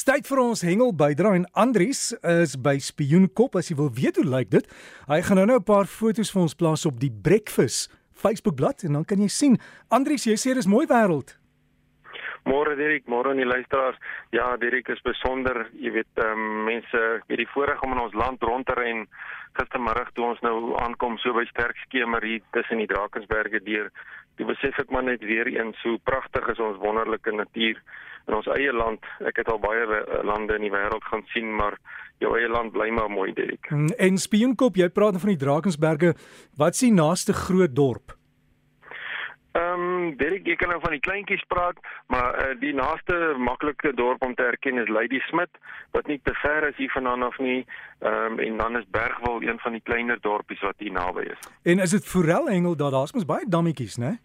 Tyd vir ons hengel bydra en Andries is by Spioenkop as jy wil weet hoe lyk dit. Hy gaan nou nou 'n paar foto's vir ons plaas op die Breakfast Facebookblad en dan kan jy sien. Andries, jy sê dis mooi wêreld. Môre Dirk, môre aan die luisteraars. Ja, Dirk is besonder, jy weet, um, mense het die voorreg om in ons land rond te ry en gistermiddag toe ons nou aankom so by sterk skemer hier tussen die Drakensberge deur, toe besef ek maar net weer eens hoe pragtig is ons wonderlike natuur in ons eie land. Ek het al baie lande in die wêreld gaan sien, maar jou eie land bly maar mooi, Dirk. Mm, en Spioenkop, jy praat van die Drakensberge. Wat die naaste groot dorp? Ehm, um, Dirk, ek kan nou van die kleintjies praat, maar uh, die naaste maklike dorp om te herken is Lady Smith, wat nie te ver is hier vandaan af nie. Ehm um, en dan is Bergwil een van die kleiner dorpies wat hier naby is. En is dit Forelhengel daar? Daar's mos baie dammetjies, né?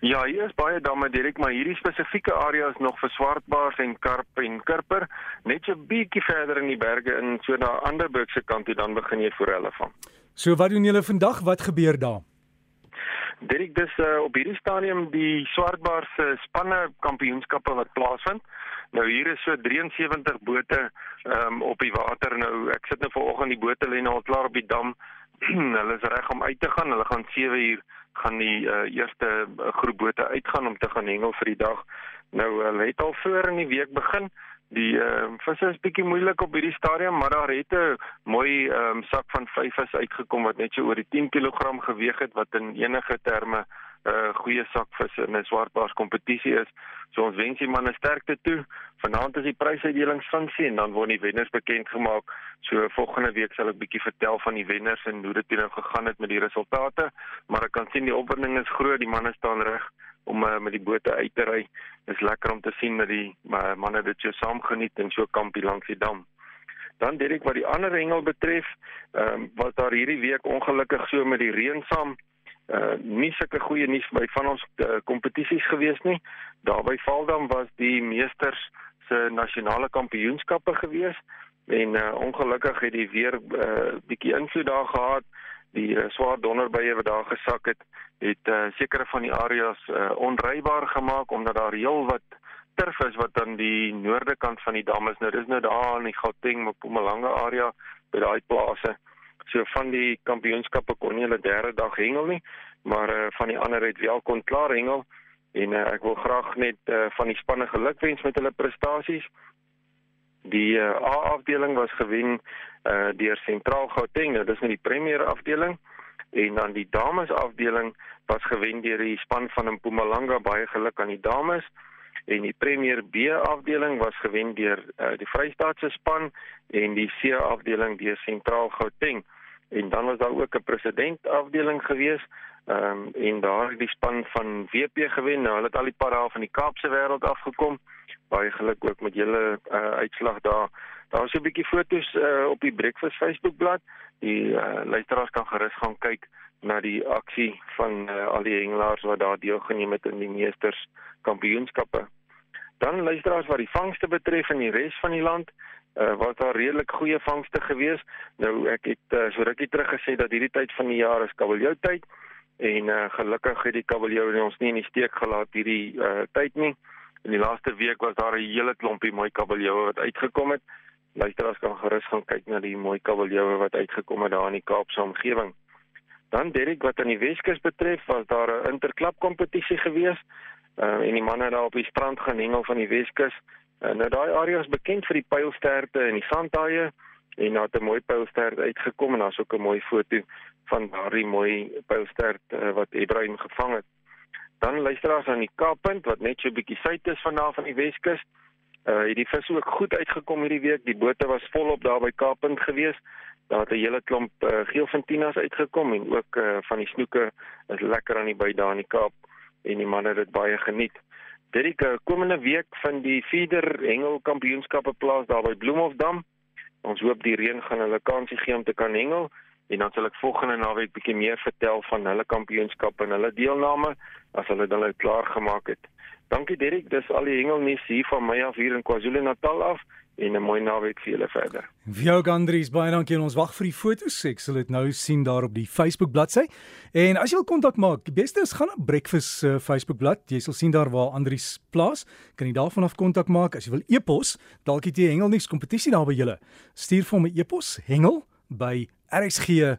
Ja, hier is baie damme direk, maar hierdie spesifieke area is nog vir swartbaars en karp en kurper, net so bietjie verder in die berge in so na Anderburg se kant toe dan begin jy forelle vang. So wat doen julle vandag? Wat gebeur daar? Dirk, dis uh, op hierdie stadium die swartbaars se spanne kampioenskappe wat plaasvind. Nou hier is so 73 bote um, op die water nou. Ek sit nou vanoggend die bote lê nou al klaar op die dam. hulle is reg om uit te gaan. Hulle gaan 7 uur gaan die uh, eerste uh, groep bote uitgaan om te gaan hengel vir die dag. Nou hulle het al voor in die week begin. Die uh, visse is bietjie moeilik op hierdie stadium, maar daar het 'n mooi um, sak van vyf vis uitgekom wat net so oor die 10 kg geweg het wat in enige terme 'n uh, goeie sak vis in 'n swartbaars kompetisie is. So ons wens die manne sterkte toe. Vanaand is die prysuitdelingsfunksie en dan word die wenners bekend gemaak. So volgende week sal ek bietjie vertel van die wenners en hoe dit nou gegaan het met die resultate. Maar ek kan sien die opwinding is groot. Die manne staan reg om uh, met die bote uit te ry. Dit is lekker om te sien dat die uh, manne dit so saam geniet en so kampie langs die dam. Dan direk wat die ander hengel betref, ehm um, was daar hierdie week ongelukkig so met die reën saam uh nie sulke goeie nuus by van ons uh, kompetisies gewees nie. Daar by Valdam was die meesters se nasionale kampioenskappe gewees en uh ongelukkig het die weer uh bietjie invloed daar gehad. Die uh, swaar donderbuie wat daar gesak het, het uh sekere van die areas uh onrybaar gemaak omdat daar heel wat turf is wat aan die noorde kant van die dam is. Nou dis nou daar in die Gauteng, Mpumalanga area by daai plase. So van die kampioenskappe kon nie hulle derde dag hengel nie, maar uh, van die ander het wel kon klaar hengel en uh, ek wil graag net uh, van die spanne gelukwens met hulle prestasies. Die uh, A afdeling was gewen uh, deur Sentraal Gauteng, dit is nou die premier afdeling. En dan die dames afdeling was gewen deur die span van Mpumalanga, baie geluk aan die dames. En die Premier B afdeling was gewen deur uh, die Vrystaatse span en die C afdeling deur Sentraal Gauteng. En dan was daar ook 'n president afdeling gewees ehm um, en daar het die span van WP gewen nou hulle het al die pad af van die Kaapse wêreld afgekom baie geluk ook met julle uh, uitslag daar daar is 'n bietjie fotos uh, op die Breakfast Facebookblad die uh, luisteraars kan gerus gaan kyk na die aksie van uh, al die hengelaars wat daar deelgeneem het in die meesters kampioenskappe. Dan luisteraars wat die vangste betref in die res van die land, uh, was daar redelik goeie vangste gewees. Nou ek het uh, so rukkie terug gesê dat hierdie tyd van die jaar is kabeljou tyd en uh, gelukkig het die kabeljou ons nie in die steek gelaat hierdie uh, tyd nie. In die laaste week was daar 'n hele klompie mooi kabeljou wat uitgekom het. Luisteraars kan gerus gaan kyk na die mooi kabeljou wat uitgekom het daar in die Kaapse omgewing. Dan Derek wat aan die Weskus betref, was daar 'n interklap kompetisie gewees. Uh, en die manne daar op die strand gaan hengel van die Weskus. Uh, nou daai area is bekend vir die pylsterte en die sandhaie en daar het 'n mooi pylstert uitgekom en daar's ook 'n mooi foto van daardie mooi pylstert uh, wat Ibrahim gevang het. Dan luisteraars aan die Kaappunt wat net so 'n bietjie suid is van daar van die Weskus. Uh hierdie vis ook goed uitgekom hierdie week. Die bote was volop daar by Kaappunt geweest. Daar het 'n hele klomp uh, geelfintinas uitgekom en ook uh, van die snoeke is lekker aan die by daar in die Kaap en die manne het dit baie geniet. Die komende week van die feeder hengel kampioenskappe plaas daar by Bloemhofdam. Ons hoop die reën gaan hulle kansie gee om te kan hengel en dan sal ek volgende naweek bietjie meer vertel van hulle kampioenskappe en hulle deelname as hulle dan nou klaar gemaak het. Dankie Derek, dis al die hengelnuus hier van my af hier in KwaZulu-Natal af en 'n mooi naweek vir julle verder. Vir jou Andries, baie dankie en ons wag vir die foto's. Ek sal dit nou sien daar op die Facebook bladsy. En as jy wil kontak maak, die beste is gaan na Breakfast uh, Facebook bladsy. Jy sal sien daar waar Andries plaas. Kan jy daarvan af kontak maak as jy wil e-pos, dalk het jy hengelnuus kompetisie daar by julle. Stuur vir 'n e-pos hengel by rsg.co.za.